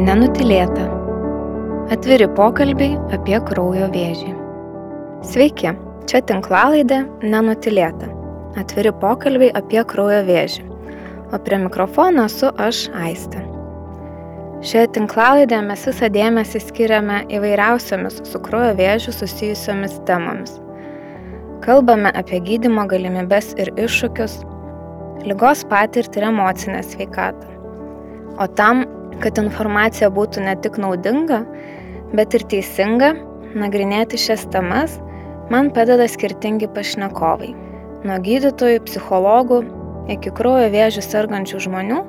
Nenutilėta. Atviri pokalbiai apie kraujo vėžį. Sveiki, čia tinklalaidė Nenutilėta. Atviri pokalbiai apie kraujo vėžį. O prie mikrofono esu aš Aistė. Šioje tinklalaidėje mes visą dėmesį skiriame įvairiausiamis su kraujo vėžiu susijusiomis temomis. Kalbame apie gydimo galimybes ir iššūkius, lygos patirtį ir emocinę sveikatą. O tam kad informacija būtų ne tik naudinga, bet ir teisinga, nagrinėti šias temas man padeda skirtingi pašnekovai. Nuo gydytojų, psichologų iki kraujo vėžių sergančių žmonių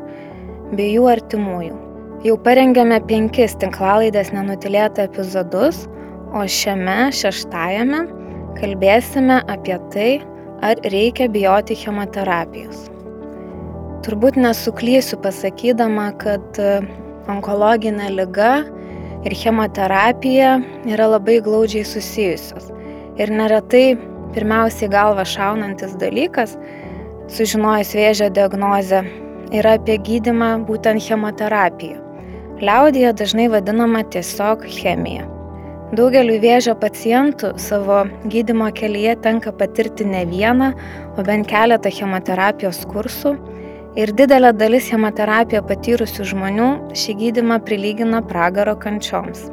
bei jų artimųjų. Jau parengėme penkis tinklalaidės nenutilėtą epizodus, o šiame šeštajame kalbėsime apie tai, ar reikia bijoti chemoterapijos. Turbūt nesuklysiu pasakydama, kad onkologinė lyga ir chemoterapija yra labai glaudžiai susijusios. Ir neretai pirmiausiai galva šaunantis dalykas, sužinojus vėžio diagnozę, yra apie gydimą būtent chemoterapiją. Liaudėje dažnai vadinama tiesiog chemija. Daugeliu vėžio pacientų savo gydimo kelyje tenka patirti ne vieną, o bent keletą chemoterapijos kursų Ir didelė dalis chemoterapiją patyrusių žmonių šį gydimą prilygina pragaro kančioms.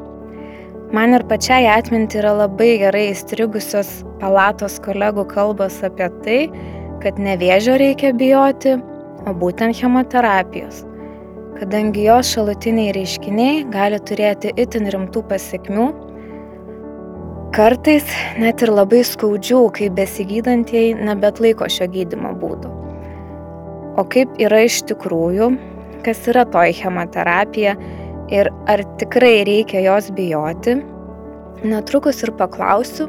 Man ir pačiai atminti yra labai gerai įstrigusios palatos kolegų kalbos apie tai, kad ne vėžio reikia bijoti, o būtent chemoterapijos, kadangi jos šalutiniai reiškiniai gali turėti itin rimtų pasiekmių, kartais net ir labai skaudžių, kai besigydantieji nebet laiko šio gydimo būdo. O kaip yra iš tikrųjų, kas yra toji chemoterapija ir ar tikrai reikia jos bijoti, netrukus ir paklausiu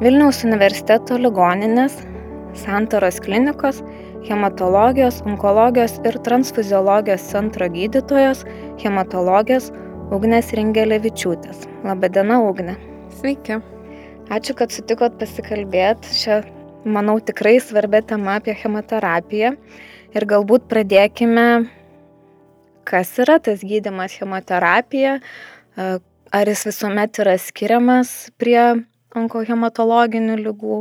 Vilniaus universiteto ligoninės, Santaros klinikos, hematologijos, onkologijos ir transfuziologijos centro gydytojos, hematologės Ugnės Ringelevičiūtės. Labadiena, Ugne. Sveiki. Ačiū, kad sutikot pasikalbėti šią, manau, tikrai svarbę temą apie chemoterapiją. Ir galbūt pradėkime, kas yra tas gydimas chemoterapija, ar jis visuomet yra skiriamas prie onkohematologinių lygų,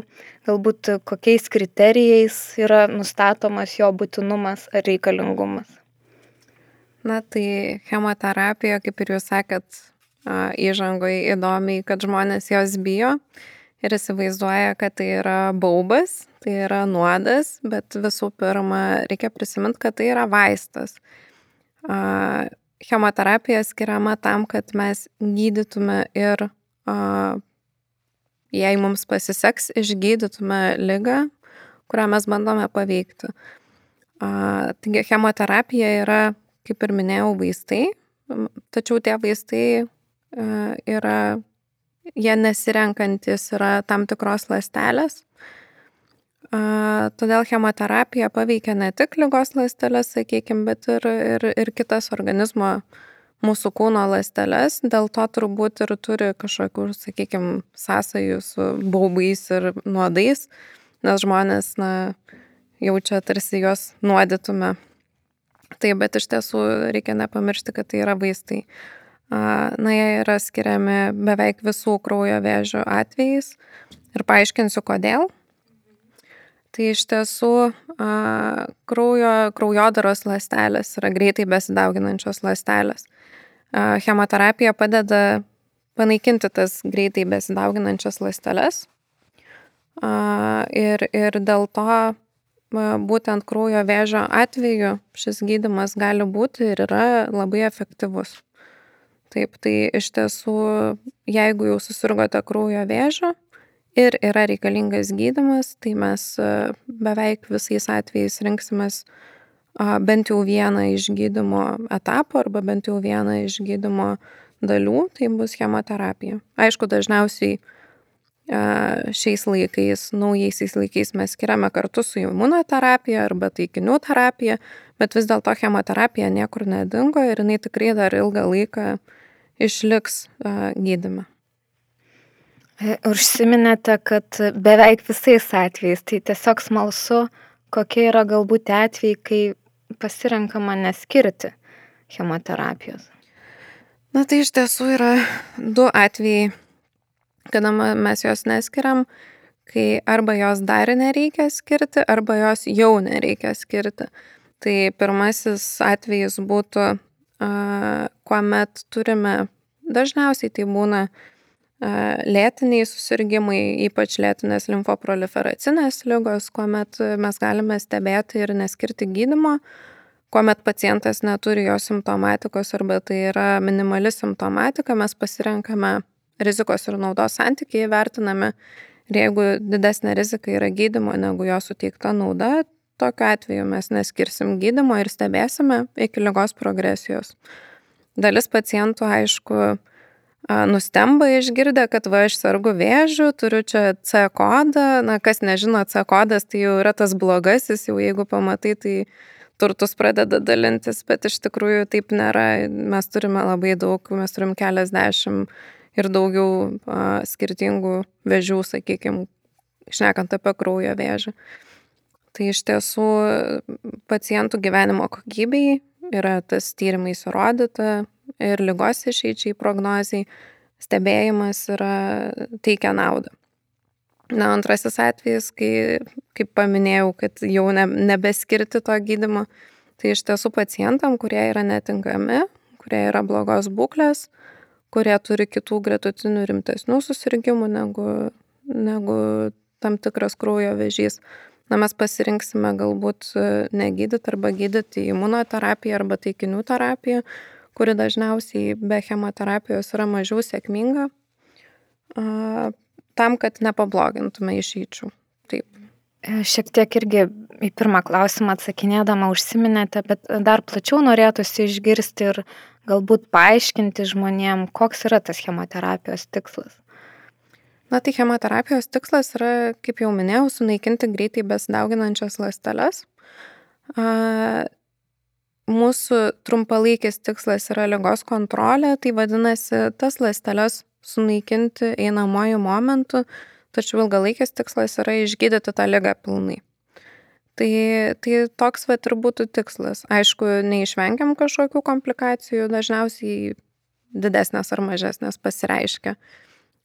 galbūt kokiais kriterijais yra nustatomas jo būtinumas ar reikalingumas. Na tai chemoterapija, kaip ir jūs sakėt, įžangoje įdomiai, kad žmonės jos bijo ir įsivaizduoja, kad tai yra baubas, tai yra nuodas, bet visų pirma, reikia prisiminti, kad tai yra vaistas. Chemoterapija skiriama tam, kad mes gydytume ir, jei mums pasiseks, išgydytume lygą, kurią mes bandome paveikti. Taigi chemoterapija yra, kaip ir minėjau, vaistai, tačiau tie vaistai yra jie nesirenkantis yra tam tikros lastelės. Todėl chemoterapija paveikia ne tik lygos lastelės, sakykime, bet ir, ir, ir kitas organizmo mūsų kūno lastelės. Dėl to turbūt ir turi kažkokių, sakykime, sąsajų su baubais ir nuodais, nes žmonės, na, jaučia tarsi juos nuodytume. Taip, bet iš tiesų reikia nepamiršti, kad tai yra vaistai. Na, jie yra skiriami beveik visų kraujo vėžio atvejais ir paaiškinsiu kodėl. Tai iš tiesų kraujo, kraujodaros lastelės yra greitai besidauginančios lastelės. Chemoterapija padeda panaikinti tas greitai besidauginančias lasteles. Ir, ir dėl to būtent kraujo vėžio atveju šis gydimas gali būti ir yra labai efektyvus. Taip, tai iš tiesų, jeigu jau susirgote kraujo vėžio ir yra reikalingas gydimas, tai mes e, beveik visais atvejais rinksimės bent jau vieną iš gydimo etapų arba bent jau vieną iš gydimo dalių, tai bus chemoterapija. Aišku, dažniausiai šiais laikais, naujaisiais laikais mes skiriame kartu su imunoterapija arba taikinių terapija, bet vis dėlto chemoterapija niekur nedingo ir jinai tikrai dar ilgą laiką išliks gydime. Užsiminėte, kad beveik visais atvejais, tai tiesiog smalsu, kokie yra galbūt atvejai, kai pasirenkama neskirti chemoterapijos. Na tai iš tiesų yra du atvejai, kada mes jos neskiriam, kai arba jos dar nereikia skirti, arba jos jau nereikia skirti. Tai pirmasis atvejis būtų, kuomet turime, dažniausiai tai būna lėtiniai susirgymai, ypač lėtinės limfoproliferacinės lygos, kuomet mes galime stebėti ir neskirti gydimo, kuomet pacientas neturi jo simptomatikos arba tai yra minimali simptomatika, mes pasirenkame rizikos ir naudos santykiai, vertiname ir jeigu didesnė rizika yra gydimo negu jo suteikta nauda, tokiu atveju mes neskirsim gydimo ir stebėsime iki lygos progresijos. Dalis pacientų, aišku, nustemba išgirdę, kad va aš sergu vėžiu, turiu čia C kodą, na kas nežino, C kodas tai jau yra tas blogasis, jau jeigu pamatai, tai turtus pradeda dalintis, bet iš tikrųjų taip nėra, mes turime labai daug, mes turim keliasdešimt ir daugiau a, skirtingų vėžių, sakykime, šnekant apie kraujo vėžį. Tai iš tiesų pacientų gyvenimo kokybei yra tas tyrimais įrodyta, ir lygos išeičiai prognoziai, stebėjimas yra teikia naudą. Na, antrasis atvejis, kai, kaip paminėjau, kad jau ne, nebeskirti to gydimo, tai iš tiesų pacientam, kurie yra netinkami, kurie yra blogos būklės, kurie turi kitų gretutinių rimtesnių susirgymų negu, negu tam tikras kraujo vėžys. Na, mes pasirinksime galbūt negydyti arba gydyti imunoterapiją arba taikinių terapiją, kuri dažniausiai be chemoterapijos yra mažiau sėkminga, tam, kad nepablogintume išyčių. Taip. E, šiek tiek irgi į pirmą klausimą atsakinėdama užsiminėte, bet dar plačiau norėtųsi išgirsti ir galbūt paaiškinti žmonėm, koks yra tas chemoterapijos tikslas. Na tai chemoterapijos tikslas yra, kaip jau minėjau, sunaikinti greitai besidauginančias ląsteles mūsų trumpalaikis tikslas yra lygos kontrolė, tai vadinasi, tas ląsteles sunaikinti einamojų momentų, tačiau ilgalaikis tikslas yra išgydyti tą lygą pilnai. Tai, tai toks vat ir būtų tikslas. Aišku, neišvengiam kažkokių komplikacijų, dažniausiai didesnės ar mažesnės pasireiškia.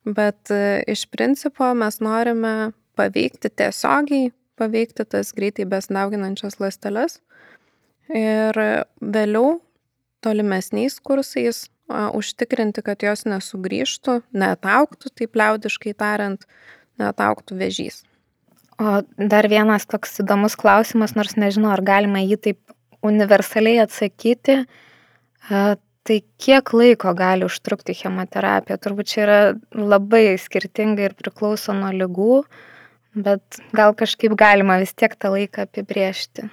Bet e, iš principo mes norime paveikti tiesiogiai, paveikti tas greitai besnauginančias ląsteles ir vėliau tolimesniais kursais a, užtikrinti, kad jos nesugrįžtų, netauktų, taip liaudiškai tariant, netauktų vėžys. O dar vienas toks įdomus klausimas, nors nežinau, ar galima jį taip universaliai atsakyti. Tai kiek laiko gali užtrukti chemoterapija? Turbūt čia yra labai skirtinga ir priklauso nuo lygų, bet gal kažkaip galima vis tiek tą laiką apibriežti.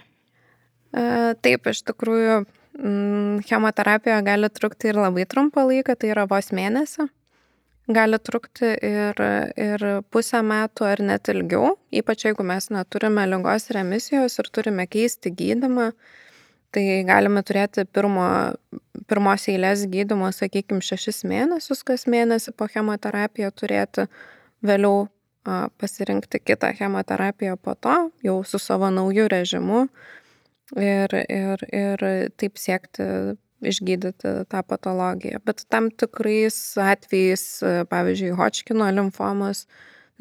E, taip, iš tikrųjų, mm, chemoterapija gali trukti ir labai trumpą laiką, tai yra vos mėnesį. Gali trukti ir, ir pusę metų ar net ilgiau, ypač jeigu mes neturime lygos remisijos ir turime keisti gydimą, tai galime turėti pirmo, pirmos eilės gydimo, sakykime, šešis mėnesius kas mėnesį po chemoterapiją turėti, vėliau a, pasirinkti kitą chemoterapiją po to, jau su savo nauju režimu, ir, ir, ir taip siekti išgydyti tą patologiją. Bet tam tikrais atvejais, pavyzdžiui, Hodžkino limfomos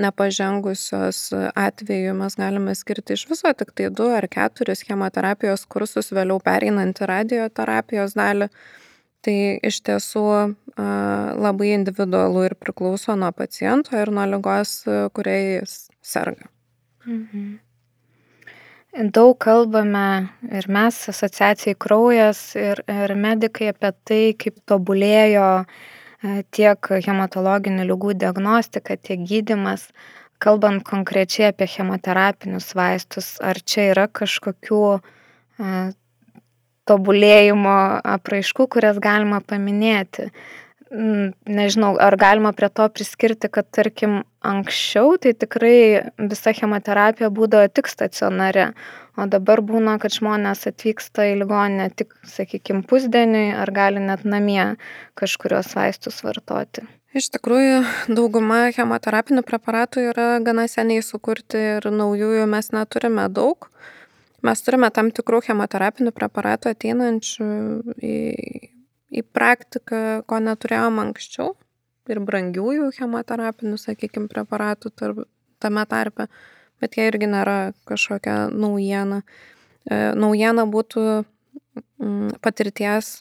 nepažengusios atveju mes galime skirti iš viso tik tai du ar keturis chemoterapijos kursus, vėliau pereinant į radioterapijos dalį. Tai iš tiesų labai individualu ir priklauso nuo paciento ir nuo lygos, kuriai jis serga. Mhm. Daug kalbame ir mes, asociacijai kraujas, ir, ir medikai apie tai, kaip tobulėjo e, tiek hematologinių lygų diagnostika, tiek gydimas. Kalbant konkrečiai apie chemoterapinius vaistus, ar čia yra kažkokių tobulėjimo apraiškų, kurias galima paminėti? nežinau, ar galima prie to priskirti, kad tarkim anksčiau tai tikrai visa chemoterapija būdavo tik stacionare, o dabar būna, kad žmonės atvyksta į ligoninę tik, sakykime, pusdieniui ar gali net namie kažkurios vaistus vartoti. Iš tikrųjų, dauguma chemoterapinių preparatų yra gana seniai sukurti ir naujųjų mes neturime daug. Mes turime tam tikrų chemoterapinių preparatų ateinančių į į praktiką, ko neturėjom anksčiau ir brangiųjų chemoterapinių, sakykime, preparatų tarp, tame tarpe, bet jie irgi nėra kažkokia naujiena. E, naujiena būtų mm, patirties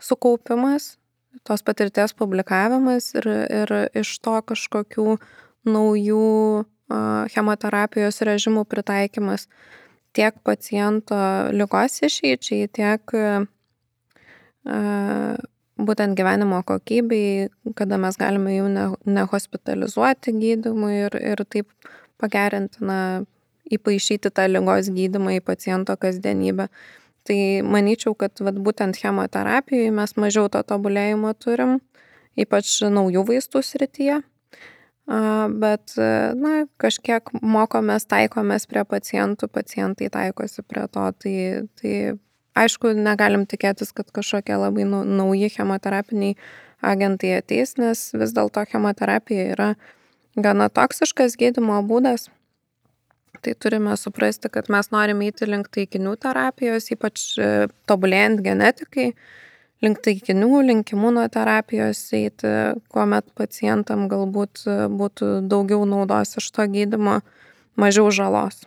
sukaupimas, tos patirties publikavimas ir, ir iš to kažkokių naujų chemoterapijos režimų pritaikymas tiek paciento lygos išeičiai, tiek būtent gyvenimo kokybei, kada mes galime jų nehospitalizuoti ne gydimui ir, ir taip pagerinti, na, įpašyti tą lygos gydimą į paciento kasdienybę. Tai manyčiau, kad vat, būtent chemoterapijoje mes mažiau to tobulėjimo turim, ypač naujų vaistų srityje. Bet, na, kažkiek mokomės, taikomės prie pacientų, pacientai taikosi prie to. Tai, tai aišku, negalim tikėtis, kad kažkokie labai nauji chemoterapiniai agentai ateis, nes vis dėlto chemoterapija yra gana toksiškas gydimo būdas tai turime suprasti, kad mes norime eiti link taikinių terapijos, ypač e, tobulėjant genetikai, link taikinių, link imunoterapijos eiti, kuomet pacientam galbūt e, būtų daugiau naudos iš to gydimo, mažiau žalos.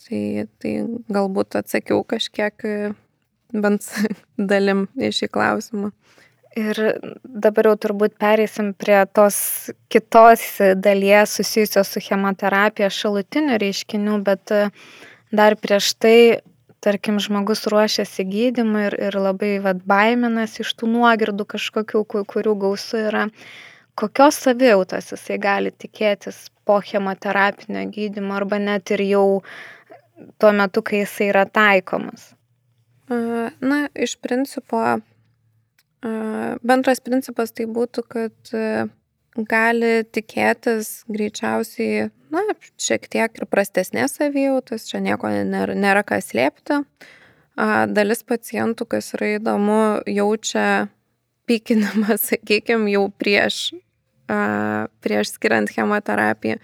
Tai, tai galbūt atsakiau kažkiek e, bent dalim į šį klausimą. Ir dabar jau turbūt pereisim prie tos kitos dalies susijusios su chemoterapija šalutinių reiškinių, bet e, dar prieš tai, tarkim, žmogus ruošiasi gydimui ir, ir labai vad baiminas iš tų nuogirdų kažkokių, kurių gausu yra. Kokios savijautos jisai gali tikėtis po chemoterapinio gydimo arba net ir jau tuo metu, kai jisai yra taikomas? Na, iš principo Bendras principas tai būtų, kad e, gali tikėtis greičiausiai, na, šiek tiek ir prastesnės savijautos, čia nieko nėra, nėra ką slėpti. Dalis pacientų, kas yra įdomu, jaučia pykinimą, sakykime, jau prieš, prieš skiriant chemoterapiją.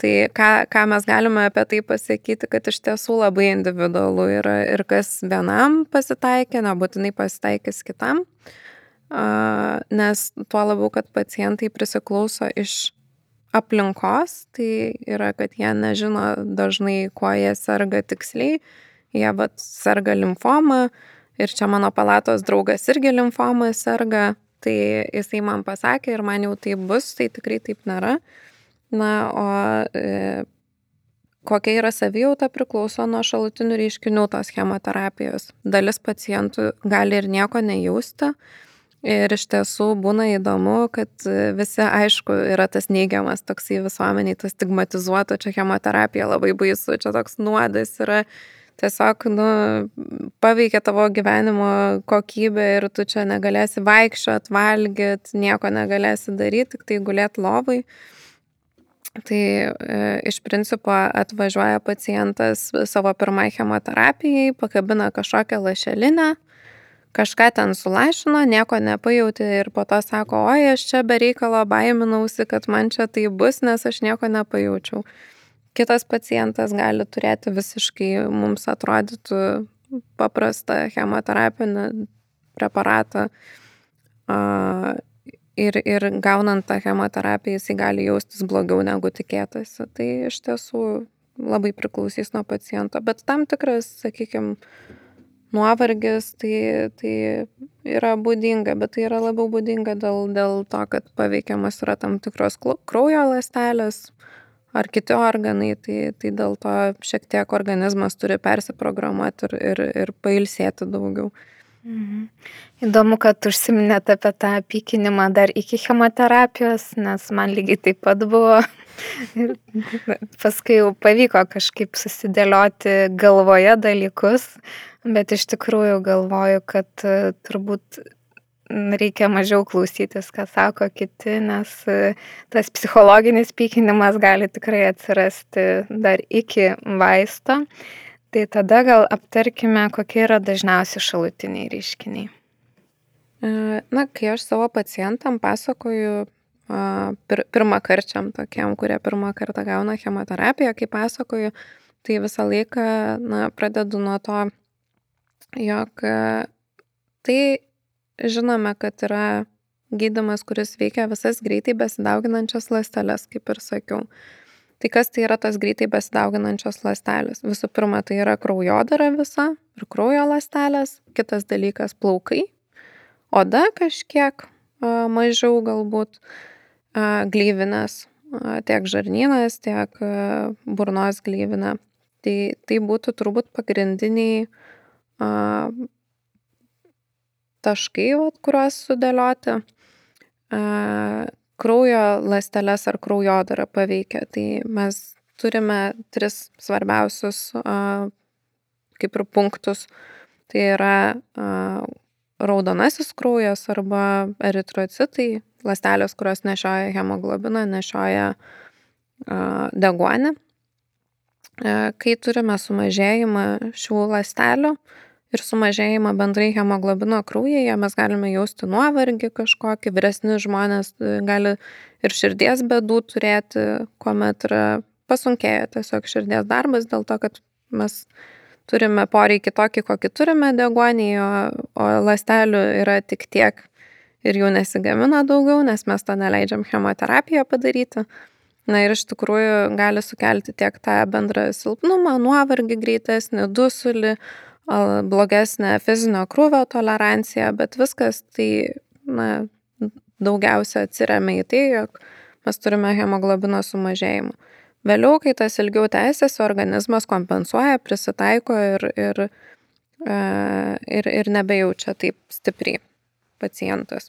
Tai ką, ką mes galime apie tai pasakyti, kad iš tiesų labai individualu yra ir kas vienam pasitaikė, nebūtinai pasitaikys kitam. Uh, nes tuo labiau, kad pacientai prisiklauso iš aplinkos, tai yra, kad jie nežino dažnai, kuo jie serga tiksliai, jie vat serga limfoma ir čia mano palatos draugas irgi limfoma serga, tai jisai man pasakė ir man jau tai bus, tai tikrai taip nėra. Na, o e, kokia yra savijauta priklauso nuo šalutinių reiškinių tos chemoterapijos. Dalis pacientų gali ir nieko nejausti, Ir iš tiesų būna įdomu, kad visi, aišku, yra tas neigiamas toksai visuomeniai, tas stigmatizuota, čia chemoterapija labai baisu, čia toks nuodas yra tiesiog, nu, paveikia tavo gyvenimo kokybę ir tu čia negalėsi vaikščioti, valgyti, nieko negalėsi daryti, tik tai gulėti lovai. Tai e, iš principo atvažiuoja pacientas savo pirmai chemoterapijai, pakabina kažkokią lašelinę, kažką ten sulašino, nieko nepajauti ir po to sako, oi, aš čia be reikalo baiminausi, kad man čia tai bus, nes aš nieko nepajaučiau. Kitas pacientas gali turėti visiškai mums atrodytų paprastą chemoterapinį preparatą ir, ir gaunant tą chemoterapiją jisai gali jaustis blogiau negu tikėtasi. Tai iš tiesų labai priklausys nuo paciento, bet tam tikras, sakykime, nuovargis tai tai yra būdinga bet tai yra labiau būdinga dėl dėl to kad paveikiamos yra tam tikros kraujo ląstelės ar kiti organai tai tai dėl to šiek tiek organizmas turi persiprogramuot ir ir ir pailsėti daugiau Mhm. Įdomu, kad užsiminėt apie tą pykinimą dar iki chemoterapijos, nes man lygiai taip pat buvo. Ir paskui jau pavyko kažkaip susidėlioti galvoje dalykus, bet iš tikrųjų galvoju, kad e, turbūt reikia mažiau klausytis, ką sako kiti, nes e, tas psichologinis pykinimas gali tikrai atsirasti dar iki vaisto. Tai tada gal aptarkime, kokie yra dažniausi šalutiniai reiškiniai. E, na, kai aš savo pacientam pasakoju pir, pirmą karčiam tokiam, kurie pirmą kartą gauna chemoterapiją, kai pasakoju, tai visą laiką na, pradedu nuo to, jog tai žinome, kad yra gydimas, kuris veikia visas greitai besidauginančias ląsteles, kaip ir sakiau. Tai kas tai yra tas greitai besidauginančios ląstelės? Visų pirma, tai yra kraujodara visa ir kraujo ląstelės, kitas dalykas - plaukai, oda kažkiek mažiau galbūt, glyvinės, tiek žarnynas, tiek burnos glyvinė. Tai, tai būtų turbūt pagrindiniai taškai, vat, kuriuos sudėlioti kraujo ląsteles ar kraujodarą paveikia. Tai mes turime tris svarbiausius kaip ir punktus. Tai yra raudonasis kraujas arba eritrocitai, ląstelės, kurios nešioja hemoglobiną, nešioja deguonį. Kai turime sumažėjimą šių ląstelių, ir sumažėjimą bendrai hemoglobino kraujyje, mes galime jausti nuovargį kažkokį, vyresni žmonės e, gali ir širdies bedų turėti, kuomet yra pasunkėję tiesiog širdies darbas dėl to, kad mes turime poreikį tokį, kokį turime degonį, o, o lastelių yra tik tiek ir jų nesigamina daugiau, nes mes to neleidžiam chemoterapiją padaryti. Na ir iš tikrųjų gali sukelti tiek tą bendrą silpnumą, nuovargį greitesnį, dusulį, blogesnę fizinio krūvio toleranciją, bet viskas tai, na, daugiausia atsiriamia į tai, jog mes turime hemoglobino sumažėjimą. Vėliau, kai tas ilgiau tęsiasi, organizmas kompensuoja, prisitaiko ir, ir, ir, ir nebejaučia taip stipriai pacientas.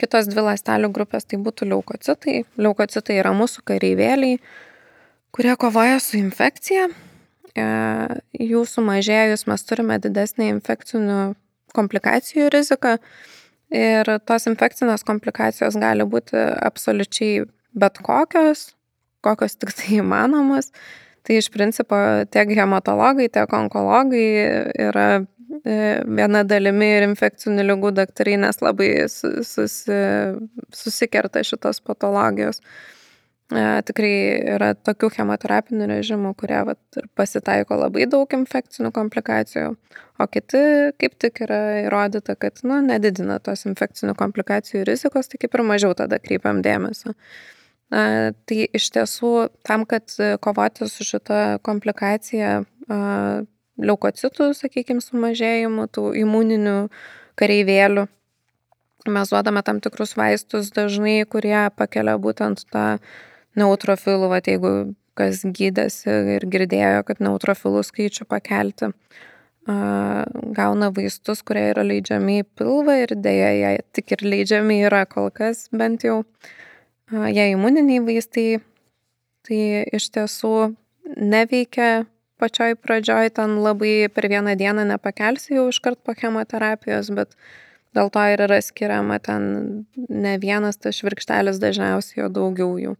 Kitos dvi ląstelių grupės tai būtų leukocitai. Leukocitai yra mūsų kareivėliai, kurie kovoja su infekcija jų sumažėjus mes turime didesnį infekcinių komplikacijų riziką ir tos infekcinės komplikacijos gali būti absoliučiai bet kokios, kokios tik tai įmanomos. Tai iš principo tiek hematologai, tiek onkologai yra e, viena dalimi ir infekcinių lygų daktarai, nes labai susi, susikerta šitos patologijos. E, tikrai yra tokių chemoterapinių režimų, kurie vat, pasitaiko labai daug infekcinių komplikacijų, o kiti kaip tik yra įrodyta, kad nu, nedidina tos infekcinių komplikacijų rizikos, tai kaip ir mažiau tada kreipiam dėmesio. A, e, tai iš tiesų tam, kad kovoti su šita komplikacija, a, leukocitų, sakykime, sumažėjimu, tų imuninių kareivėlių, mes duodame tam tikrus vaistus dažnai, kurie pakelia būtent tą neutrofilų, va, jeigu kas gydėsi ir girdėjo, kad neutrofilų skaičių pakelti, gauna vaistus, kurie yra leidžiami į pilvą ir dėja jie tik ir leidžiami yra kol kas bent jau. Jei imuniniai vaistai, tai iš tiesų neveikia pačioj pradžioj, ten labai per vieną dieną nepakelsi jau iškart po chemoterapijos, bet dėl to ir yra skiriama ten ne vienas tas švirkštelis dažniausiai, o daugiau jų.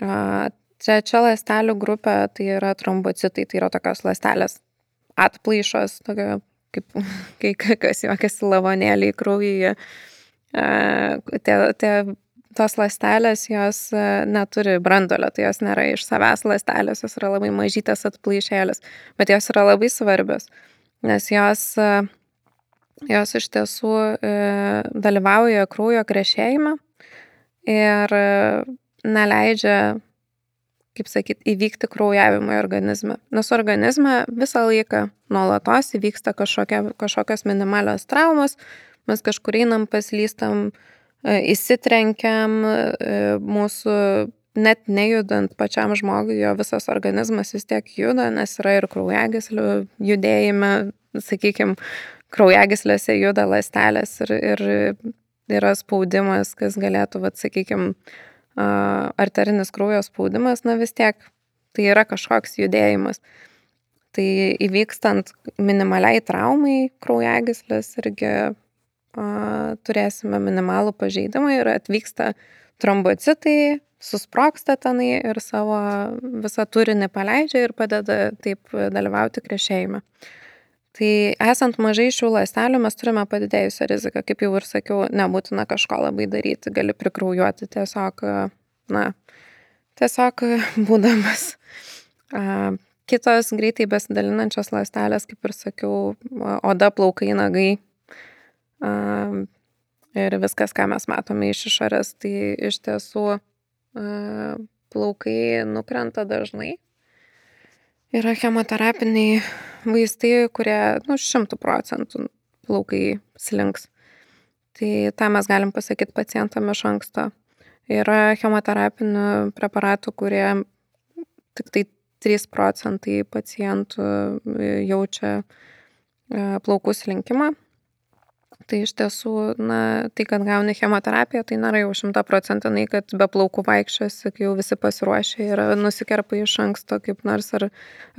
Trečia ląstelių grupė tai yra trombocitai, tai yra tokios ląstelės atplaišos, tokio, kaip kai kas juokiasi lavonėliai kraujyje. Tie, tie, tos ląstelės jos neturi brandolio, tai jos nėra iš savęs ląstelės, jos yra labai mažytės atplaišėlės, bet jos yra labai svarbios, nes jos, jos iš tiesų e, dalyvauja kraujo krešėjime ir neleidžia, kaip sakyt, įvykti kraujavimui organizme. Nes organizme visą laiką nuolatos įvyksta kažkokia, kažkokios minimalios traumos, mes kažkur einam, paslystam, e, įsitrenkiam, e, mūsų net nejudant pačiam žmogui, jo visas organizmas vis tiek juda, nes yra ir kraujagyslių judėjime, sakykime, kraujagyslėse juda lastelės ir, ir yra spaudimas, kas galėtų, vad, sakykime, arterinis kraujo spaudimas, na vis tiek tai yra kažkoks judėjimas. Tai įvykstant minimaliai traumai kraujagyslės irgi a, turėsime minimalų pažeidimą ir atvyksta trombocitai, susproksta tenai ir savo visą turinį paleidžia ir padeda taip dalyvauti krešėjime. Tai esant mažai šių ląstelių mes turime padidėjusią riziką, kaip jau ir sakiau, nebūtina kažko labai daryti, gali prikraujuoti tiesiog, na, tiesiog būdamas. Kitos greitai besidalinančios ląstelės, kaip ir sakiau, oda, plaukai, nagai, ir viskas, ką mes matome iš išorės, tai iš tiesų plaukai nukrenta dažnai. Yra chemoterapiniai vaistai, kurie, nu, šimtų procentų plaukai slinks. Tai tą mes galim pasakyti pacientam iš anksto. Yra chemoterapinių preparatų, kurie tik tai 3 procentai pacientų jaučia plaukų slinkimą tai iš tiesų na tai kad gauni chemoterapiją tai nėra jau šimtaprocentinai kad be plaukų vaikščiosi kai jau visi pasiruošę yra nusikerpa iš anksto kaip nors ar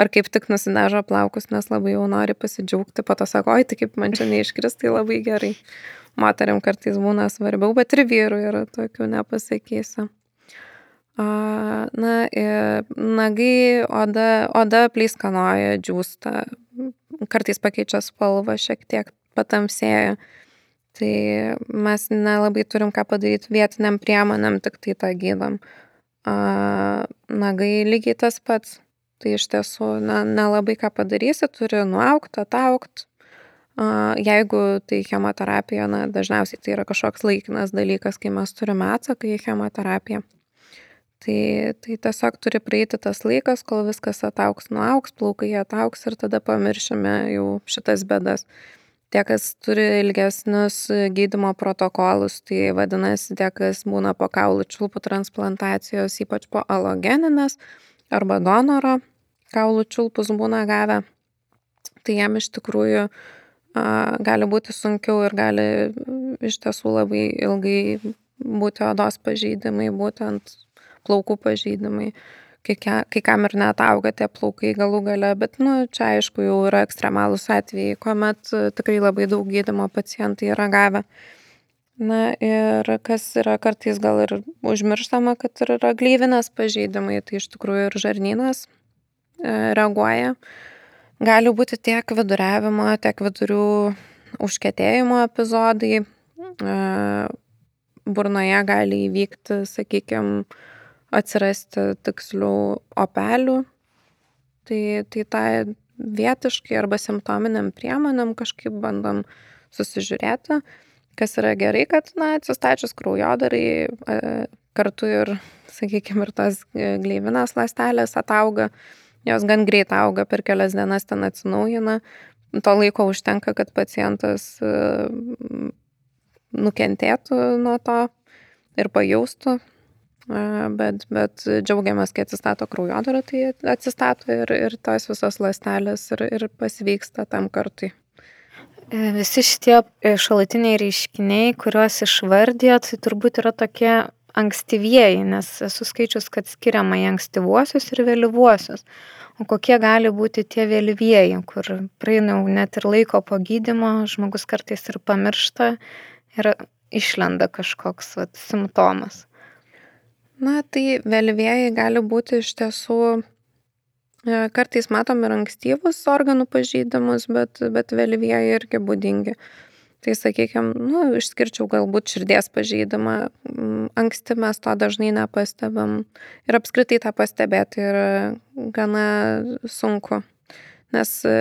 ar kaip tik nusidažo plaukus nes labai jau nori pasidžiaugti po to sako oi tai kaip man čia neiškris tai labai gerai. Moterim kartais būna svarbiau bet ir vyrų yra tokių nepasakysiu. Na nagai oda oda pleiskanoja džiūsta kartais pakeičia spalvą šiek tiek patamsėja Tai mes nelabai turim ką padaryti vietiniam priemonėm, tik tai tą gydom. Nagai lygiai tas pats. Tai iš tiesų na, nelabai ką padarysi, turi nuaukti, ataukti. Jeigu tai chemoterapija, na, dažniausiai tai yra kažkoks laikinas dalykas, kai mes turime atsaką į chemoterapiją. Tai, tai tiesiog turi praeiti tas laikas, kol viskas atauks, nuauks, plaukai atauks ir tada pamiršime jau šitas bedas tie kas turi ilgesnius gydymo protokolus tai vadinasi tie kas būna po kaulų čiulpų transplantacijos ypač po alogeninės arba donoro kaulų čiulpus būna gavę tai jiem iš tikrųjų a, gali būti sunkiau ir gali iš tiesų labai ilgai būti odos pažeidimai būtent plaukų pažeidimai kai, kai kam ir net auga tie plaukai galų gale, bet, nu, čia aišku jau yra ekstremalūs atvejai, kuomet e, tikrai labai daug gydimo pacientai yra gavę. Na ir kas yra kartais gal ir užmirštama, kad ir yra gleivinės pažeidimai, tai iš tikrųjų ir žarnynas e, reaguoja. Gali būti tiek viduriavimo, tiek vidurių užkėtėjimo epizodai. E, burnoje gali įvykti, sakykime, atsirasti tikslių opelių. Tai, tai tai vietiškai arba simptominiam priemonėm kažkaip bandom susižiūrėti, kas yra gerai, kad, na, atsistačius kraujodarai e, kartu ir, sakykime, ir tos gleivinės lastelės atauga, jos gan greit auga, per kelias dienas ten atsinaujina, to laiko užtenka, kad pacientas e, nukentėtų nuo to ir pajaustų bet, bet džiaugiamės, kai atsistato kraujodara, tai atsistato ir, ir tos visos lastelės ir, ir pasveiksta tam kartui. E, visi šitie e, šalutiniai reiškiniai, kuriuos išvardėt, tai turbūt yra tokie ankstyvieji, nes esu skaičius, kad skiriama į ankstyvuosius ir vėlyvuosius. O kokie gali būti tie vėlyvieji, kur praeina net ir laiko po gydimo, žmogus kartais ir pamiršta ir išlenda kažkoks vat, simptomas. Na, tai vėlyvieji gali būti iš tiesų, e, kartais matom ir ankstyvus organų pažeidimus, bet, bet vėlyvieji irgi būdingi. Tai sakykime, nu, išskirčiau galbūt širdies pažeidimą. Mm, anksti mes to dažnai nepastebam. Ir apskritai tą pastebėti yra gana sunku. Nes e,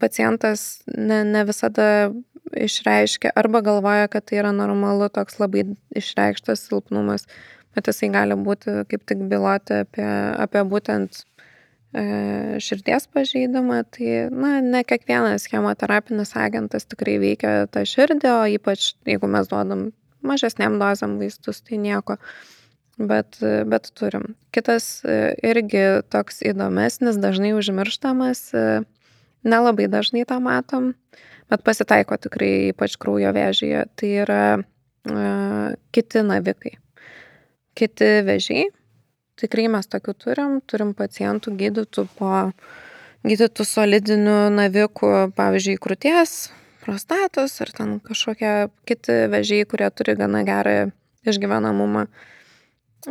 pacientas ne, ne visada išreiškia arba galvoja, kad tai yra normalu toks labai išreikštas silpnumas bet jisai gali būti kaip tik byloti apie, apie būtent e, širdies pažeidimą, tai na, ne kiekvienas chemoterapinis agentas tikrai veikia tą širdį, o ypač jeigu mes duodam mažesniam dozam vaistus, tai nieko. Bet, bet turim. Kitas e, irgi toks įdomesnis, dažnai užmirštamas, e, nelabai dažnai tą matom, bet pasitaiko tikrai ypač kraujo vėžyje, tai yra uh, kiti navikai kiti vežiai. Tikrai mes tokių turim, turim pacientų gydytų po gydytų solidinių navikų, pavyzdžiui, krūties, prostatos ar ten kažkokie kiti vežiai, kurie turi gana gerą išgyvenamumą.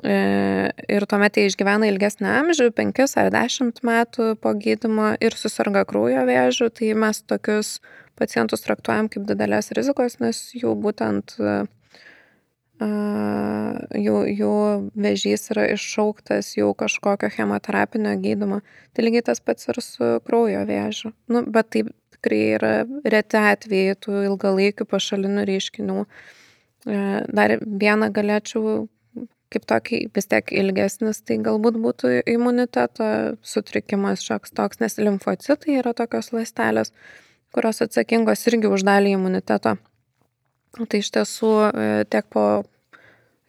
E, ir tuomet jie išgyvena ilgesnį amžių, 5 ar 10 metų po gydymo ir susirga kraujo vėžių, tai mes tokius pacientus traktuojam kaip didelės rizikos, nes jų būtent jų, jų vėžys yra iššauktas jau kažkokio chemoterapinio gydymo. Tai lygiai tas pats ir su kraujo vėžiu. Nu, bet tai tikrai yra reti atvejai tų ilgalaikių pašalinių reiškinių. Dar vieną galėčiau kaip tokį vis tiek ilgesnis, tai galbūt būtų imuniteto sutrikimas šioks toks, nes limfocitai yra tokios lastelės, kurios atsakingos irgi už dalį imuniteto. Tai iš tiesų e, tiek po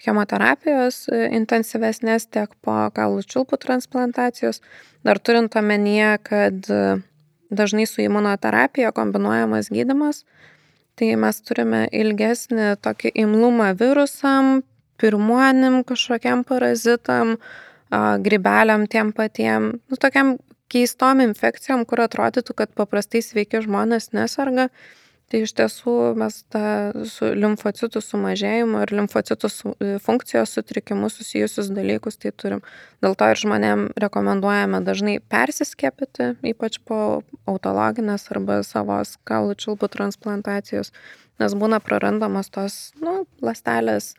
chemoterapijos e, intensyvesnės, tiek po kaulų čiulpų transplantacijos, dar turint omenyje, kad e, dažnai su imunoterapija kombinuojamas gydimas, tai mes turime ilgesnį tokį imlumą virusam, pirmuonim kažkokiam parazitam, grybeliam tiem patiem, nu, tokiam keistom infekcijom, kur atrodytų, kad paprastai sveiki žmonės nesarga. Tai iš tiesų mes tą su limfocitų sumažėjimu ir limfocitų su, funkcijos sutrikimu susijusius dalykus tai turim. Dėl to ir žmonėm rekomenduojame dažnai persiskėpyti, ypač po autologinės arba savos kaulų čiulpų transplantacijos, nes būna prarandamos tos, nu, lastelės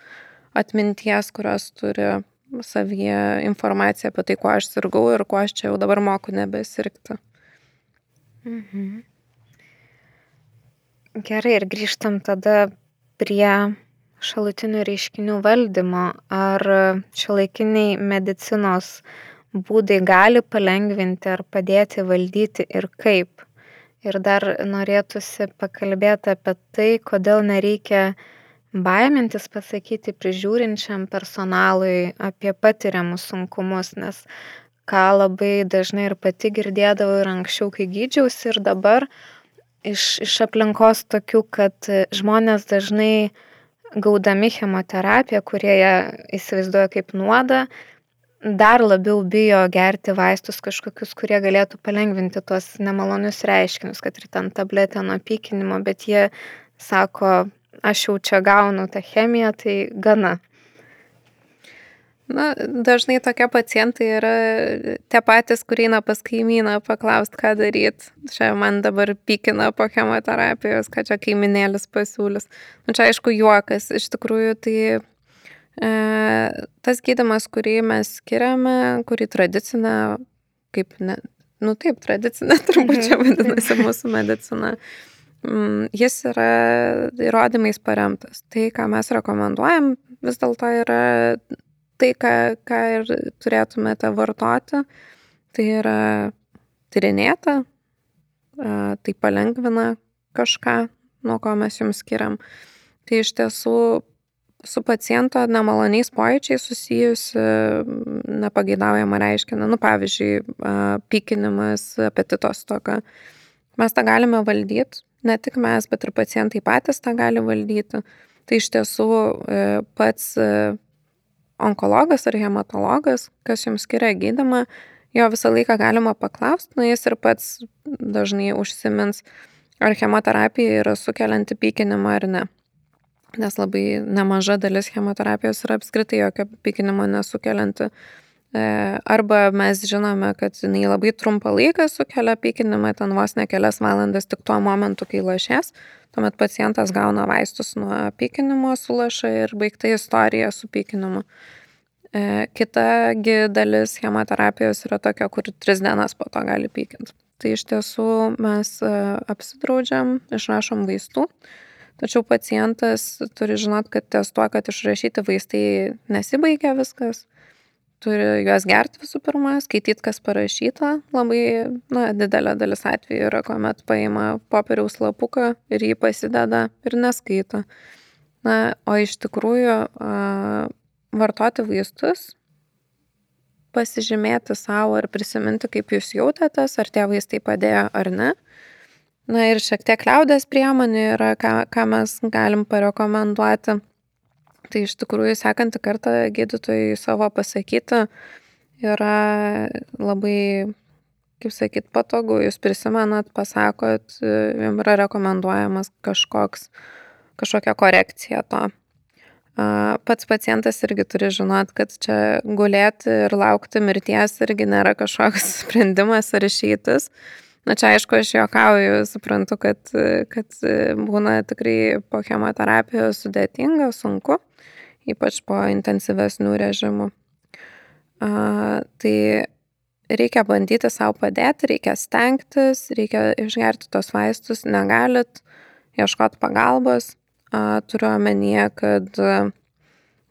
atminties, kurios turi savyje informaciją apie tai, kuo aš sirgau ir kuo aš čia jau dabar moku nebesirgti. Mhm. Gerai, ir grįžtam tada prie šalutinių reiškinių valdymo. Ar šiuolaikiniai medicinos būdai gali palengvinti ar padėti valdyti ir kaip? Ir dar norėtųsi pakalbėti apie tai, kodėl nereikia baimintis pasakyti prižiūrinčiam personalui apie patiriamus sunkumus, nes ką labai dažnai ir pati girdėdavau ir anksčiau, kai gydžiausi ir dabar iš, iš aplinkos tokių, kad žmonės dažnai gaudami chemoterapiją, kurie ją įsivaizduoja kaip nuodą, dar labiau bijo gerti vaistus kažkokius, kurie galėtų palengvinti tuos nemalonius reiškinius, kad ir ten tabletė nuo pykinimo, bet jie sako, aš jau čia gaunu tą chemiją, tai gana. Na, dažnai tokie pacientai yra tie patys, kurie eina pas kaimyną paklausti, ką daryti. Čia man dabar pykina po chemoterapijos, ką čia kaiminėlis pasiūlys. Nu, čia aišku juokas. Iš tikrųjų, tai e, tas gydimas, kurį mes skiriame, kurį tradicinę, kaip, ne, nu taip, tradicinė turbūt čia mhm. vadinasi mūsų medicina. Mm, jis yra įrodymais paremtas. Tai, ką mes rekomenduojam, vis dėlto yra tai, ką, ką ir turėtumėte vartoti. Tai yra tyrinėta, tai palengvina kažką, nuo ko mes jums skiriam. Tai iš tiesų su paciento nemaloniais pojūčiais susijusi nepageidaujama reiškinė, nu pavyzdžiui, pykinimas, apetito stoka. Mes tą galime valdyti, ne tik mes, bet ir pacientai patys tą gali valdyti. Tai iš tiesų e, pats e, onkologas ar hematologas, kas jums skiria gydimą, jo visą laiką galima paklausti, na jis ir pats dažnai užsimins, ar chemoterapija yra sukelianti pykinimą ar ne. Nes labai nemaža dalis chemoterapijos yra apskritai jokio pykinimo nesukelianti. E, arba mes žinome, kad jinai labai trumpą laiką sukelia pykinimą, ten vos ne kelias valandas tik tuo momentu, kai lašės. Tuomet pacientas gauna vaistus nuo pykinimo su laša ir baigta istorija su pykinimu. E, kitagi dalis chemoterapijos yra tokia, kur tris dienas po to gali pykinti. Tai iš tiesų mes e, apsidraudžiam, išrašom vaistų, tačiau pacientas turi žinot, kad ties tuo, kad išrašyti vaistai nesibaigia viskas turi juos gerti visų pirma, skaityti, kas parašyta. Labai, na, didelė dalis atvejų yra, kuomet paima popieriaus lapuką ir jį pasideda ir neskaito. Na, o iš tikrųjų vartoti vaistus, pasižymėti savo ir prisiminti, kaip jūs jautėtės, ar tie vaistai padėjo ar ne. Na ir šiek tiek liaudės priemonė yra, ką, ką mes galim parekomenduoti Tai iš tikrųjų sekantį kartą gydytojai savo pasakyti yra labai, kaip sakyt, patogu. Jūs prisimenat, pasakot, jums yra rekomenduojamas kažkoks, kažkokia korekcija to. Pats pacientas irgi turi žinot, kad čia gulėti ir laukti mirties irgi nėra kažkoks sprendimas ar išeitis. Na čia aišku, aš juokauju, suprantu, kad, kad būna tikrai po chemoterapijos sudėtinga, sunku ypač po intensyvesnių režimų. A, tai reikia bandyti savo padėti, reikia stengtis, reikia išgerti tos vaistus, negalit ieškoti pagalbos. Turiu omenyje, kad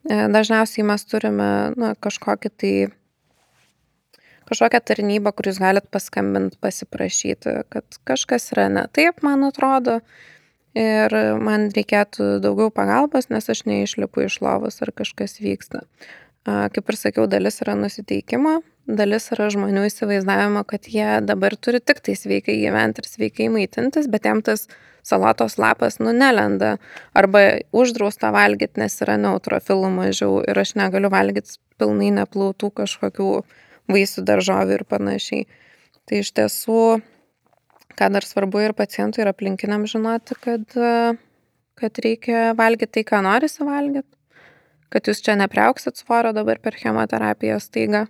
dažniausiai mes turime na, kažkokį tai kažkokią tarnybą, kur jūs galit paskambinti, pasiprašyti, kad kažkas yra ne taip, man atrodo, ir man reikėtų daugiau pagalbos, nes aš neišlipu iš lovos ar kažkas vyksta. Kaip ir sakiau, dalis yra nusiteikimo, dalis yra žmonių įsivaizdavimo, kad jie dabar turi tik tai sveikai gyventi ir sveikai maitintis, bet jam tas salatos lapas, nu, nelenda. Arba uždrausta valgyti, nes yra neutrofilų mažiau ir aš negaliu valgyti pilnai neplautų kažkokių vaisių, daržovių ir panašiai. Tai iš tiesų, ką dar svarbu ir pacientui, ir aplinkiniam žinoti, kad, kad reikia valgyti tai, ką norisi valgyti kad jūs čia nepriauksit svorio dabar per chemoterapiją staiga,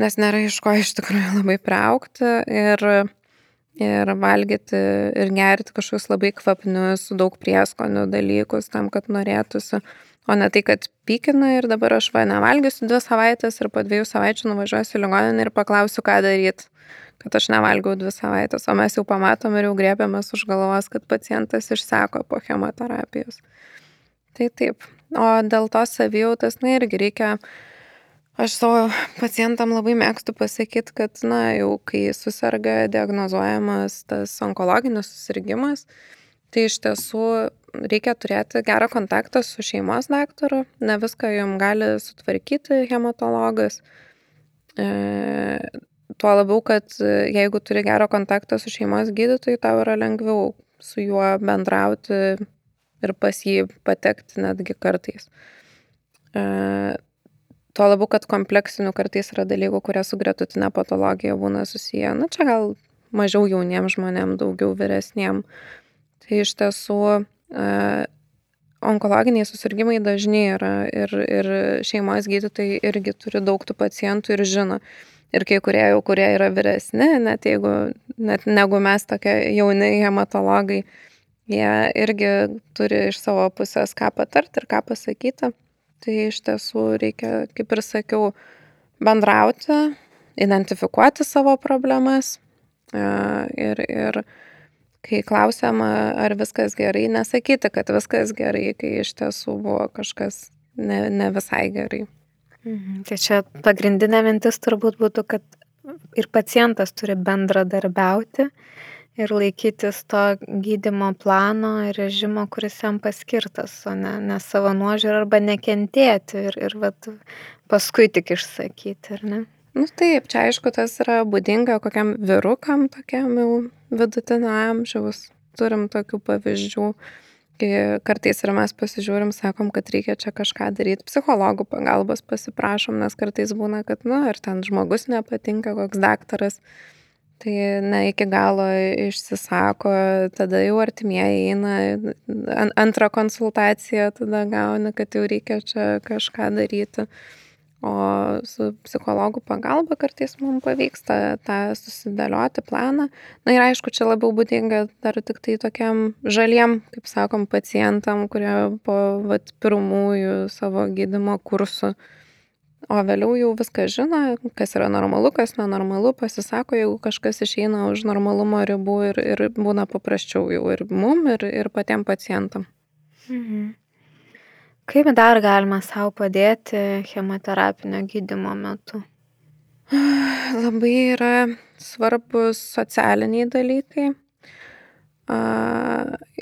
nes nėra iš ko iš tikrųjų labai priaukti ir, ir valgyti ir gerti kažkokius labai kvapnius, daug prieskonių dalykus tam, kad norėtųsi, o ne tai, kad pykina ir dabar aš va nevalgysiu dvi savaitės ir po dviejų savaičių nuvažiuosiu į ligoninę ir paklausiu, ką daryti kad aš nevalgiau dvi savaitės, o mes jau pamatom ir jau grėbėmės už galvos, kad pacientas išseko po chemoterapijos. Tai taip, O dėl tos savijautos, na irgi reikia, aš savo pacientam labai mėgstu pasakyti, kad, na, jau kai susirga diagnozuojamas tas onkologinis susirgymas, tai iš tiesų reikia turėti gerą kontaktą su šeimos daktaru, ne viską jums gali sutvarkyti hematologas. E, tuo labiau, kad jeigu turi gerą kontaktą su šeimos gydytoju, tau yra lengviau su juo bendrauti ir pas jį patekti netgi kartais. E, tuo labiau, kad kompleksinių kartais yra dalykų, kurie su gretutinė patologija būna susiję. Na, čia gal mažiau jauniems žmonėms, daugiau vyresniems. Tai iš tiesų e, onkologiniai susirgymai dažni yra ir, ir šeimos gydytojai irgi turi daug tų pacientų ir žino. Ir kai kurie jau, kurie yra vyresni, net jeigu, net negu mes tokie jauni hematologai, jie irgi turi iš savo pusės ką patarti ir ką pasakyti. Tai iš tiesų reikia, kaip ir sakiau, bendrauti, identifikuoti savo problemas e, ir, ir kai klausiama, ar viskas gerai, nesakyti, kad viskas gerai, kai iš tiesų buvo kažkas ne, ne visai gerai. Mhm. Tai čia pagrindinė mintis turbūt būtų, kad ir pacientas turi bendradarbiauti ir laikytis to gydymo plano ir režimo, kuris jam paskirtas, o ne, ne savo nuožiūrą arba nekentėti ir, ir vat, paskui tik išsakyti, ar ne? Nu taip, čia aišku, tas yra būdinga kokiam vyrukam, tokiam jau vidutinio amžiaus. Turim tokių pavyzdžių, kartais ir mes pasižiūrim, sakom, kad reikia čia kažką daryti, psichologų pagalbos pasiprašom, nes kartais būna, kad, nu, ar ten žmogus nepatinka, koks daktaras tai ne iki galo išsisako, tada jau artimieji eina, antrą konsultaciją tada gauni, kad jau reikia čia kažką daryti. O su psichologų pagalba kartais mums pavyksta tą susidėlioti planą. Na ir aišku, čia labiau būdinga dar tik tai tokiam žaliem, kaip sakom, pacientam, kurie po vat, pirmųjų savo gydimo kursų O vėliau jau viską žino, kas yra normalu, kas nenormalu, pasisako, jeigu kažkas išeina už normalumo ribų ir, ir būna paprasčiau jau ir mum, ir, ir patiem pacientam. Mhm. Kaip dar galima savo padėti chemoterapinio gydimo metu? Labai yra svarbus socialiniai dalykai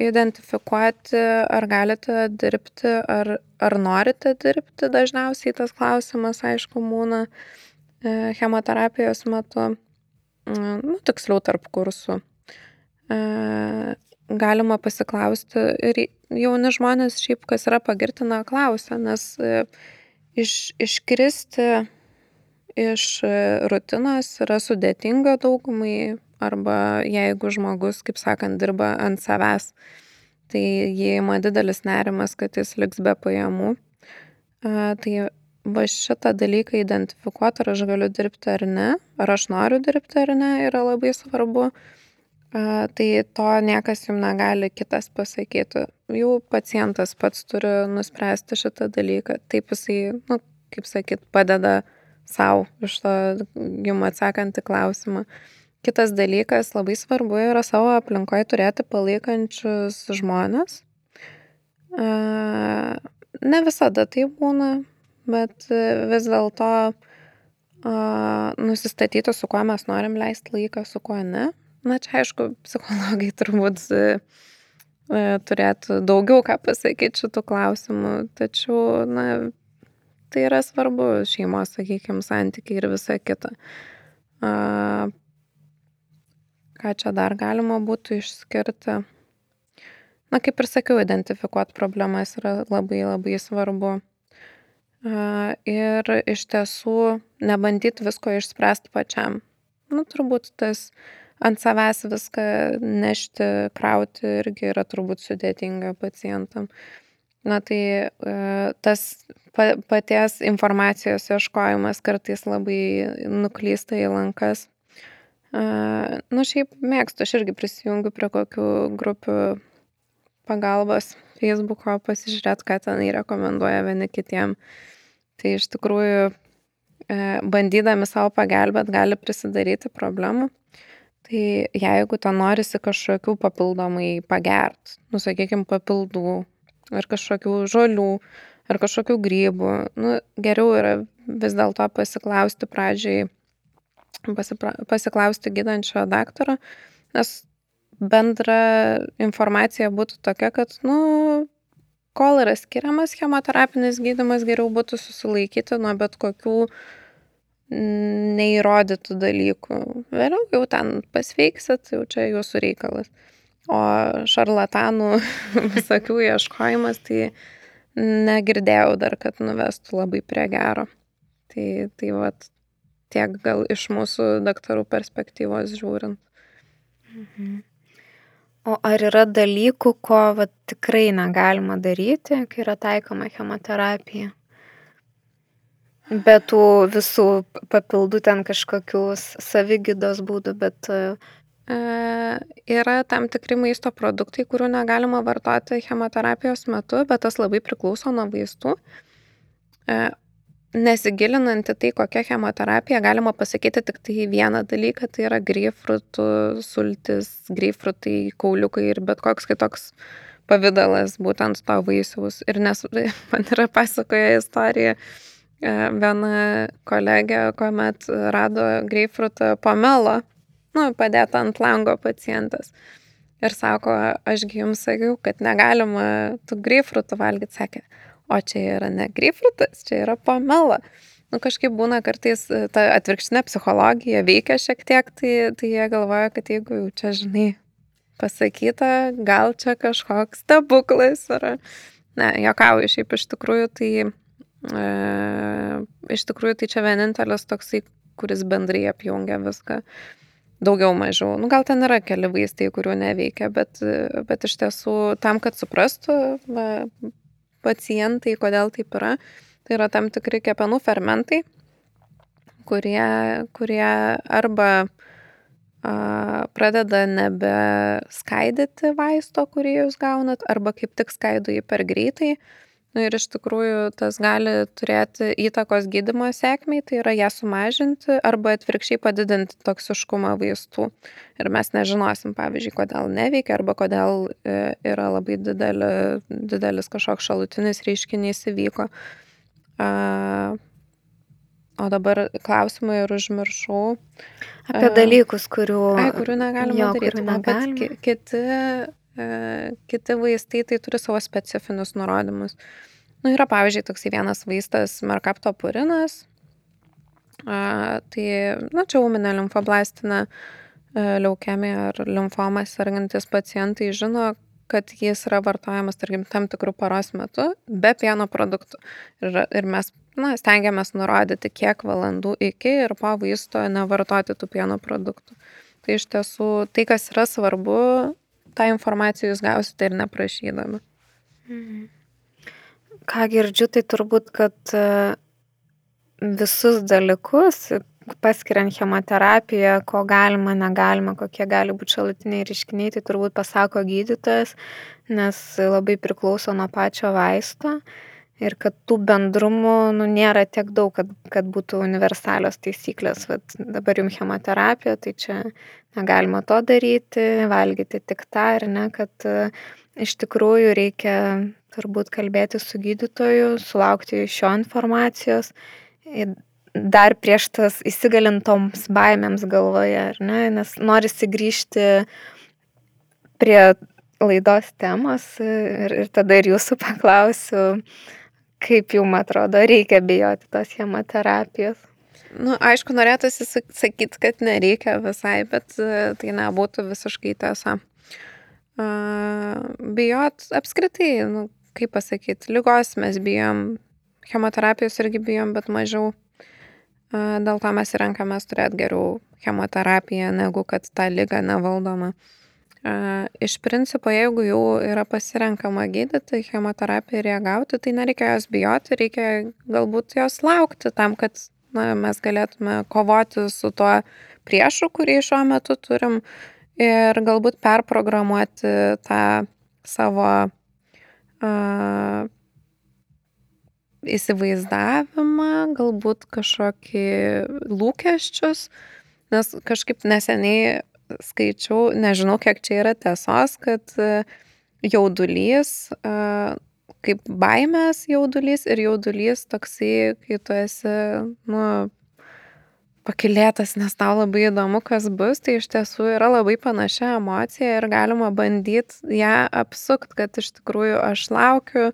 identifikuoti, ar galite dirbti, ar, ar norite dirbti. Dažniausiai tas klausimas, aišku, būna e, chemoterapijos metu, nu, tiksliau tarp kursų. E, galima pasiklausti ir jauni žmonės šiaip, kas yra pagirtina, klausia, nes e, iš, iškristi iš rutinos yra sudėtinga daugumai arba jeigu žmogus, kaip sakant, dirba ant savęs, tai jį ima didelis nerimas, kad jis liks be pajamų. Tai va šitą dalyką identifikuoti, ar aš galiu dirbti ar ne, ar aš noriu dirbti ar ne, yra labai svarbu. Tai to niekas jums negali kitas pasakyti. Jau pacientas pats turi nuspręsti šitą dalyką. Taip jisai, nu, kaip sakyt, padeda savo iš to jums atsakant į klausimą. Kitas dalykas, labai svarbu yra savo aplinkoje turėti palaikančius žmonės. Ne visada tai būna, bet vis dėlto nusistatyti, su kuo mes norim leisti laiką, su kuo ne. Na, čia aišku, psichologai turbūt turėtų daugiau ką pasakyti šitų klausimų, tačiau, na, tai yra svarbu šeimos, sakykime, santykiai ir visa kita. Ką čia dar galima būtų išskirti? Na, kaip ir sakiau, identifikuoti problemas yra labai labai svarbu. Ir iš tiesų nebandyti visko išspręsti pačiam. Nu, turbūt tas ant savęs viską nešti, krauti irgi yra turbūt sudėtinga pacientam. Na tai e, tas paties informacijos ieškojimas kartais labai nuklysta į lankas. Nu, šiaip mėgstu, aš irgi prisijungiu prie kokių grupių pagalbos Facebook'o, pasižiūrėti, ką ten rekomenduoja vieni kitiem. Tai iš tikrųjų, e, bandydami savo pagelbėt, gali prisidaryti problemų. Tai jeigu ten norisi kažkokių papildomai pagert, nu, sakykime, papildų, ar kažkokių žolių, ar kažkokių grybų, nu, geriau yra vis dėlto pasiklausti pradžiai, pasipra, pasiklausti gydančio daktaro, nes bendra informacija būtų tokia, kad, nu, kol yra skiriamas chemoterapinis gydimas, geriau būtų susilaikyti nuo bet kokių uh, neįrodytų dalykų. Vėliau jau ten pasveiksit, jau čia jūsų reikalas. O šarlatanų visokių ieškojimas, tai negirdėjau dar, kad nuvestų labai prie gero. Tai, tai vat, tiek gal iš mūsų daktarų perspektyvos žiūrint. Mhm. O ar yra dalykų, ko vat, tikrai negalima daryti, kai yra taikoma chemoterapija? Be tų visų papildų ten kažkokių savigydos būdų, bet e, yra tam tikri maisto produktai, kurių negalima vartoti chemoterapijos metu, bet tas labai priklauso nuo vaistų. E, nesigilinant į tai, kokia chemoterapija, galima pasakyti tik tai vieną dalyką, tai yra greifrutų sultis, greifrutai, kauliukai ir bet koks kitoks pavydalas būtent to vaisiaus. Ir nes man yra pasakoja istorija, E, viena kolegė, kuomet rado greifrutą pomelo, nu, padėtą ant lango pacientas. Ir sako, ašgi jums sakiau, kad negalima tų greifrutų valgyti, sakė, o čia yra ne greifrutas, čia yra pomela. Nu, kažkaip būna kartais e, ta atvirkštinė psichologija veikia šiek tiek, tai, tai jie galvoja, kad jeigu jau čia, žinai, pasakyta, gal čia kažkoks stebuklas yra. Ne, jokauju, šiaip iš tikrųjų tai E, iš tikrųjų, tai čia vienintelis toksai, kuris bendrai apjungia viską. Daugiau mažiau. Nu, gal ten yra keli vaistai, kurių neveikia, bet, bet iš tiesų tam, kad suprastų va, pacientai, kodėl taip yra, tai yra tam tikri kepenų fermentai, kurie, kurie arba a, pradeda nebeskaidyti vaisto, kurį jūs gaunat, arba kaip tik skaido jį per greitai Nu, ir iš tikrųjų tas gali turėti įtakos gydimo sėkmiai, tai yra ją sumažinti arba atvirkščiai padidinti toksiškumą vaistų. Ir mes nežinosim, pavyzdžiui, kodėl neveikia arba kodėl e, yra labai didelį, didelis kažkoks šalutinis reiškinys įvyko. O dabar klausimai ir užmiršau. Apie dalykus, kurių, ai, kurių negalima jo, daryti. Kurių negalima. Kiti kiti vaistai tai turi savo specifinius nurodymus. Nu, yra pavyzdžiui toksai vienas vaistas Merkapto purinas. Tai, na, čia ūminė limfoblastinė e, leukemija ar limfoma sergantis pacientai žino, kad jis yra vartojamas, tarkim, tam tikrų paros metu be pieno produktų. Ir, ir mes na, stengiamės nurodyti, kiek valandų iki ir po vaisto nevartoti tų pieno produktų. Tai iš tiesų tai, kas yra svarbu, tą informaciją jūs gausite ir neprašydami. Mhm. Ką girdžiu, tai turbūt, kad e, visus dalykus, paskiriant chemoterapiją, ko galima, negalima, kokie gali būti šalutiniai reiškiniai, tai turbūt pasako gydytojas, nes labai priklauso nuo pačio vaisto. ir kad tų bendrumų nu, nėra tiek daug, kad, kad būtų universalios taisyklės. Vat dabar jums chemoterapija, tai čia negalima to daryti, valgyti tik tą ir ne, kad uh, iš tikrųjų reikia turbūt kalbėti su gydytoju, sulaukti iš jo informacijos. Dar prieš tas įsigalintoms baimėms galvoje, ar ne, nes norisi grįžti prie laidos temos ir, ir tada ir jūsų paklausiu, kaip jums atrodo, reikia bijoti tos chemoterapijos. Nu, aišku, norėtųsi sakyti, kad nereikia visai, bet e, tai nebūtų visiškai tiesa. Bijot apskritai, nu, kaip pasakyti, lygos mes bijom, chemoterapijos irgi bijom, bet mažiau. Dėl to mes renkamės turėti geriau chemoterapiją, negu kad tą lygą nevaldoma. Iš principo, jeigu jau yra pasirenkama gydyti chemoterapiją ir ją gauti, tai nereikia jos bijoti, reikia galbūt jos laukti tam, kad na, mes galėtume kovoti su tuo priešu, kurį šiuo metu turim ir galbūt perprogramuoti tą savo uh, įsivaizdavimą, galbūt kažkokį lūkesčius, nes kažkaip neseniai skaičiau, nežinau, kiek čia yra tiesos, kad e, jaudulys, e, kaip baimės jaudulys ir jaudulys toksai, kai tu esi, nu, pakilėtas, nes tau labai įdomu, kas bus, tai iš tiesų yra labai panašia emocija ir galima bandyti ją apsukti, kad iš tikrųjų aš laukiu,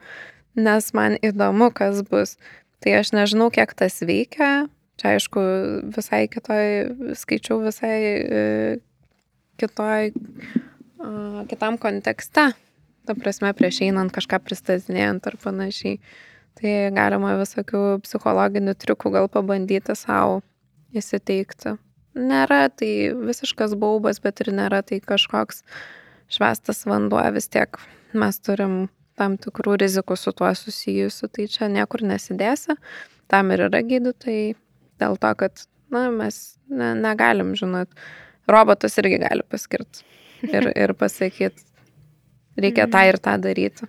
nes man įdomu, kas bus. Tai aš nežinau, kiek tas veikia. Čia aišku, visai kitoj, skaičiau visai e, kitoj, kitam kontekste, ta prasme, prieš einant kažką pristatinėjant ar panašiai. Tai galima visokių psichologinių triukų gal pabandyti savo įsiteikti. Nėra tai visiškas baubas, bet ir nėra tai kažkoks švestas vanduo, vis tiek mes turim tam tikrų rizikų su tuo susijusių, tai čia niekur nesidėsi. Tam ir yra gydytojai, dėl to, kad na, mes ne, negalim, žinot, robotas irgi gali paskirti ir, ir pasakyti, reikia tą ir tą daryti.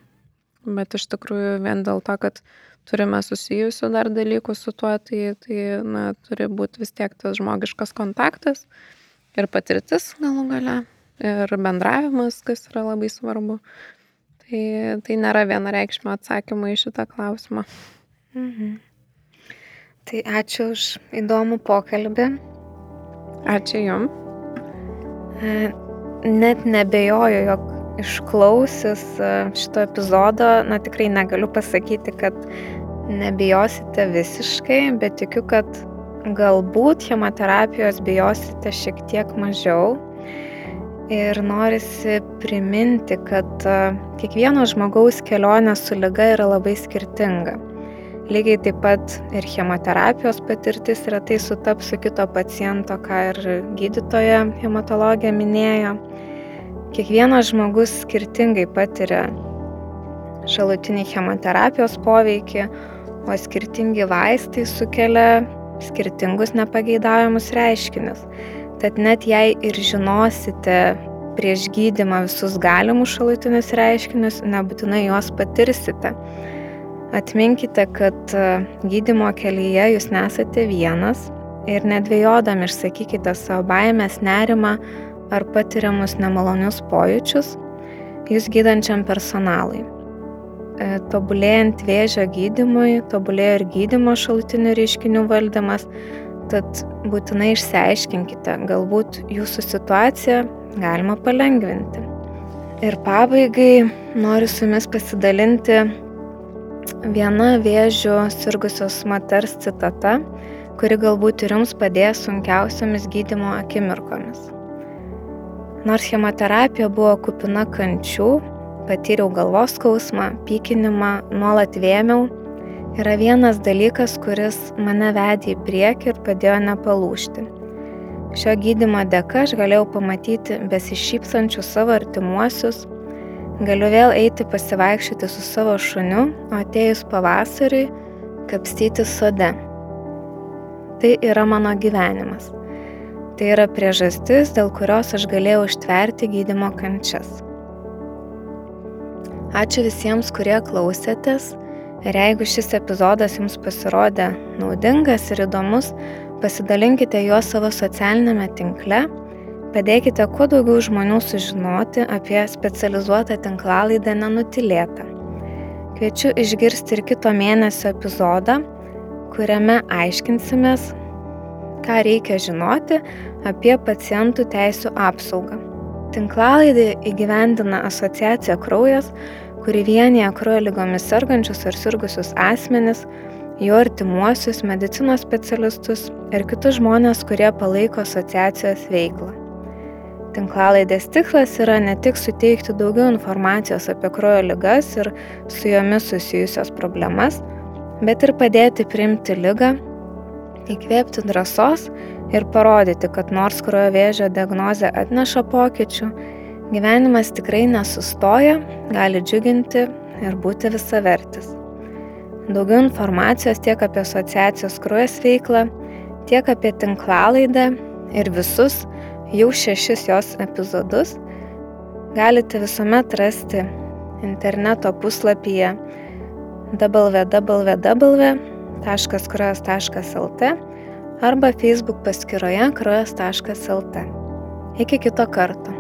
Bet iš tikrųjų vien dėl to, kad turime susijusių dar dalykų su tuo, tai, tai na, turi būti vis tiek tas žmogiškas kontaktas ir patirtis galų gale, ir bendravimas, kas yra labai svarbu. Tai, tai nėra vienareikšmio atsakymo į šitą klausimą. Mhm. Tai ačiū už įdomų pokalbį. Ačiū Jums. E, net nebejoju, jog išklausius e, šito epizodo, na tikrai negaliu pasakyti, kad nebijosite visiškai, bet tikiu, kad galbūt chemoterapijos bijosite šiek tiek mažiau. Ir norisi priminti, kad e, kiekvieno žmogaus kelionė su lyga yra labai skirtinga. Lygiai taip pat ir chemoterapijos patirtis retai sutaps su kito paciento, ką ir gydytoja hematologija minėjo. Kiekvienas žmogus skirtingai patiria šalutinį chemoterapijos poveikį, o skirtingi vaistai sukelia skirtingus nepageidaujamus reiškinius. Tad net jei ir žinosite prieš gydimą visus galimus šalutinius reiškinius, nebūtinai juos patirsite. Atminkite, kad e, gydimo kelyje jūs nesate vienas ir nedvėjodami išsakykite savo baimės, nerimą ar patiriamus nemalonius pojūčius jūs gydančiam personalui. E, tobulėjant vėžio gydimui, tobulėjo ir gydimo šalutinių reiškinių valdymas, tad būtinai išsiaiškinkite, galbūt jūsų situaciją galima palengvinti. Ir pabaigai noriu su jumis pasidalinti viena vėžių sirgusios moters citata, kuri galbūt ir jums padės sunkiausiamis gydimo akimirkomis. Nors chemoterapija buvo kupina kančių, patyriau galvos skausmą, pykinimą, nuolat vėmiau, yra vienas dalykas, kuris mane vedė į priekį ir padėjo nepalūšti. Šio gydimo dėka aš galėjau pamatyti besišypsančius savo artimuosius, Galiu vėl eiti pasivaikščioti su savo šuniu, o atėjus pavasariui kapstyti sode. Tai yra mano gyvenimas. Tai yra priežastis, dėl kurios aš galėjau ištverti gydimo kančias. Ačiū visiems, kurie klausėtės. Ir jeigu šis epizodas jums pasirodė naudingas ir įdomus, pasidalinkite juo savo socialinėme tinkle, padėkite kuo daugiau žmonių sužinoti apie specializuotą tinklalaidę Nenutilėtą. Kviečiu išgirsti ir kito mėnesio epizodą, kuriame aiškinsimės, ką reikia žinoti apie pacientų teisų apsaugą. Tinklalaidį įgyvendina asociacija Kraujas, kuri vienyje kraujo lygomis sergančius ar sirgusius asmenis, jų artimuosius, medicinos specialistus ir kitus žmonės, kurie palaiko asociacijos veiklą. Tinklalaidės tikslas yra ne tik suteikti daugiau informacijos apie kraujo lygas ir su jomis susijusios problemas, bet ir padėti priimti lygą, įkvėpti drąsos ir parodyti, kad nors kraujo vėžio diagnozė atneša pokyčių, Gyvenimas tikrai nesustoja, gali džiuginti ir būti visavertis. Daugiau informacijos tiek apie asociacijos kruojas veiklą, tiek apie tinklalaidę ir visus jau šešis jos epizodus galite visuomet rasti interneto puslapyje www.kruojas.lt arba Facebook paskyroje kruojas.lt. Iki kito karto.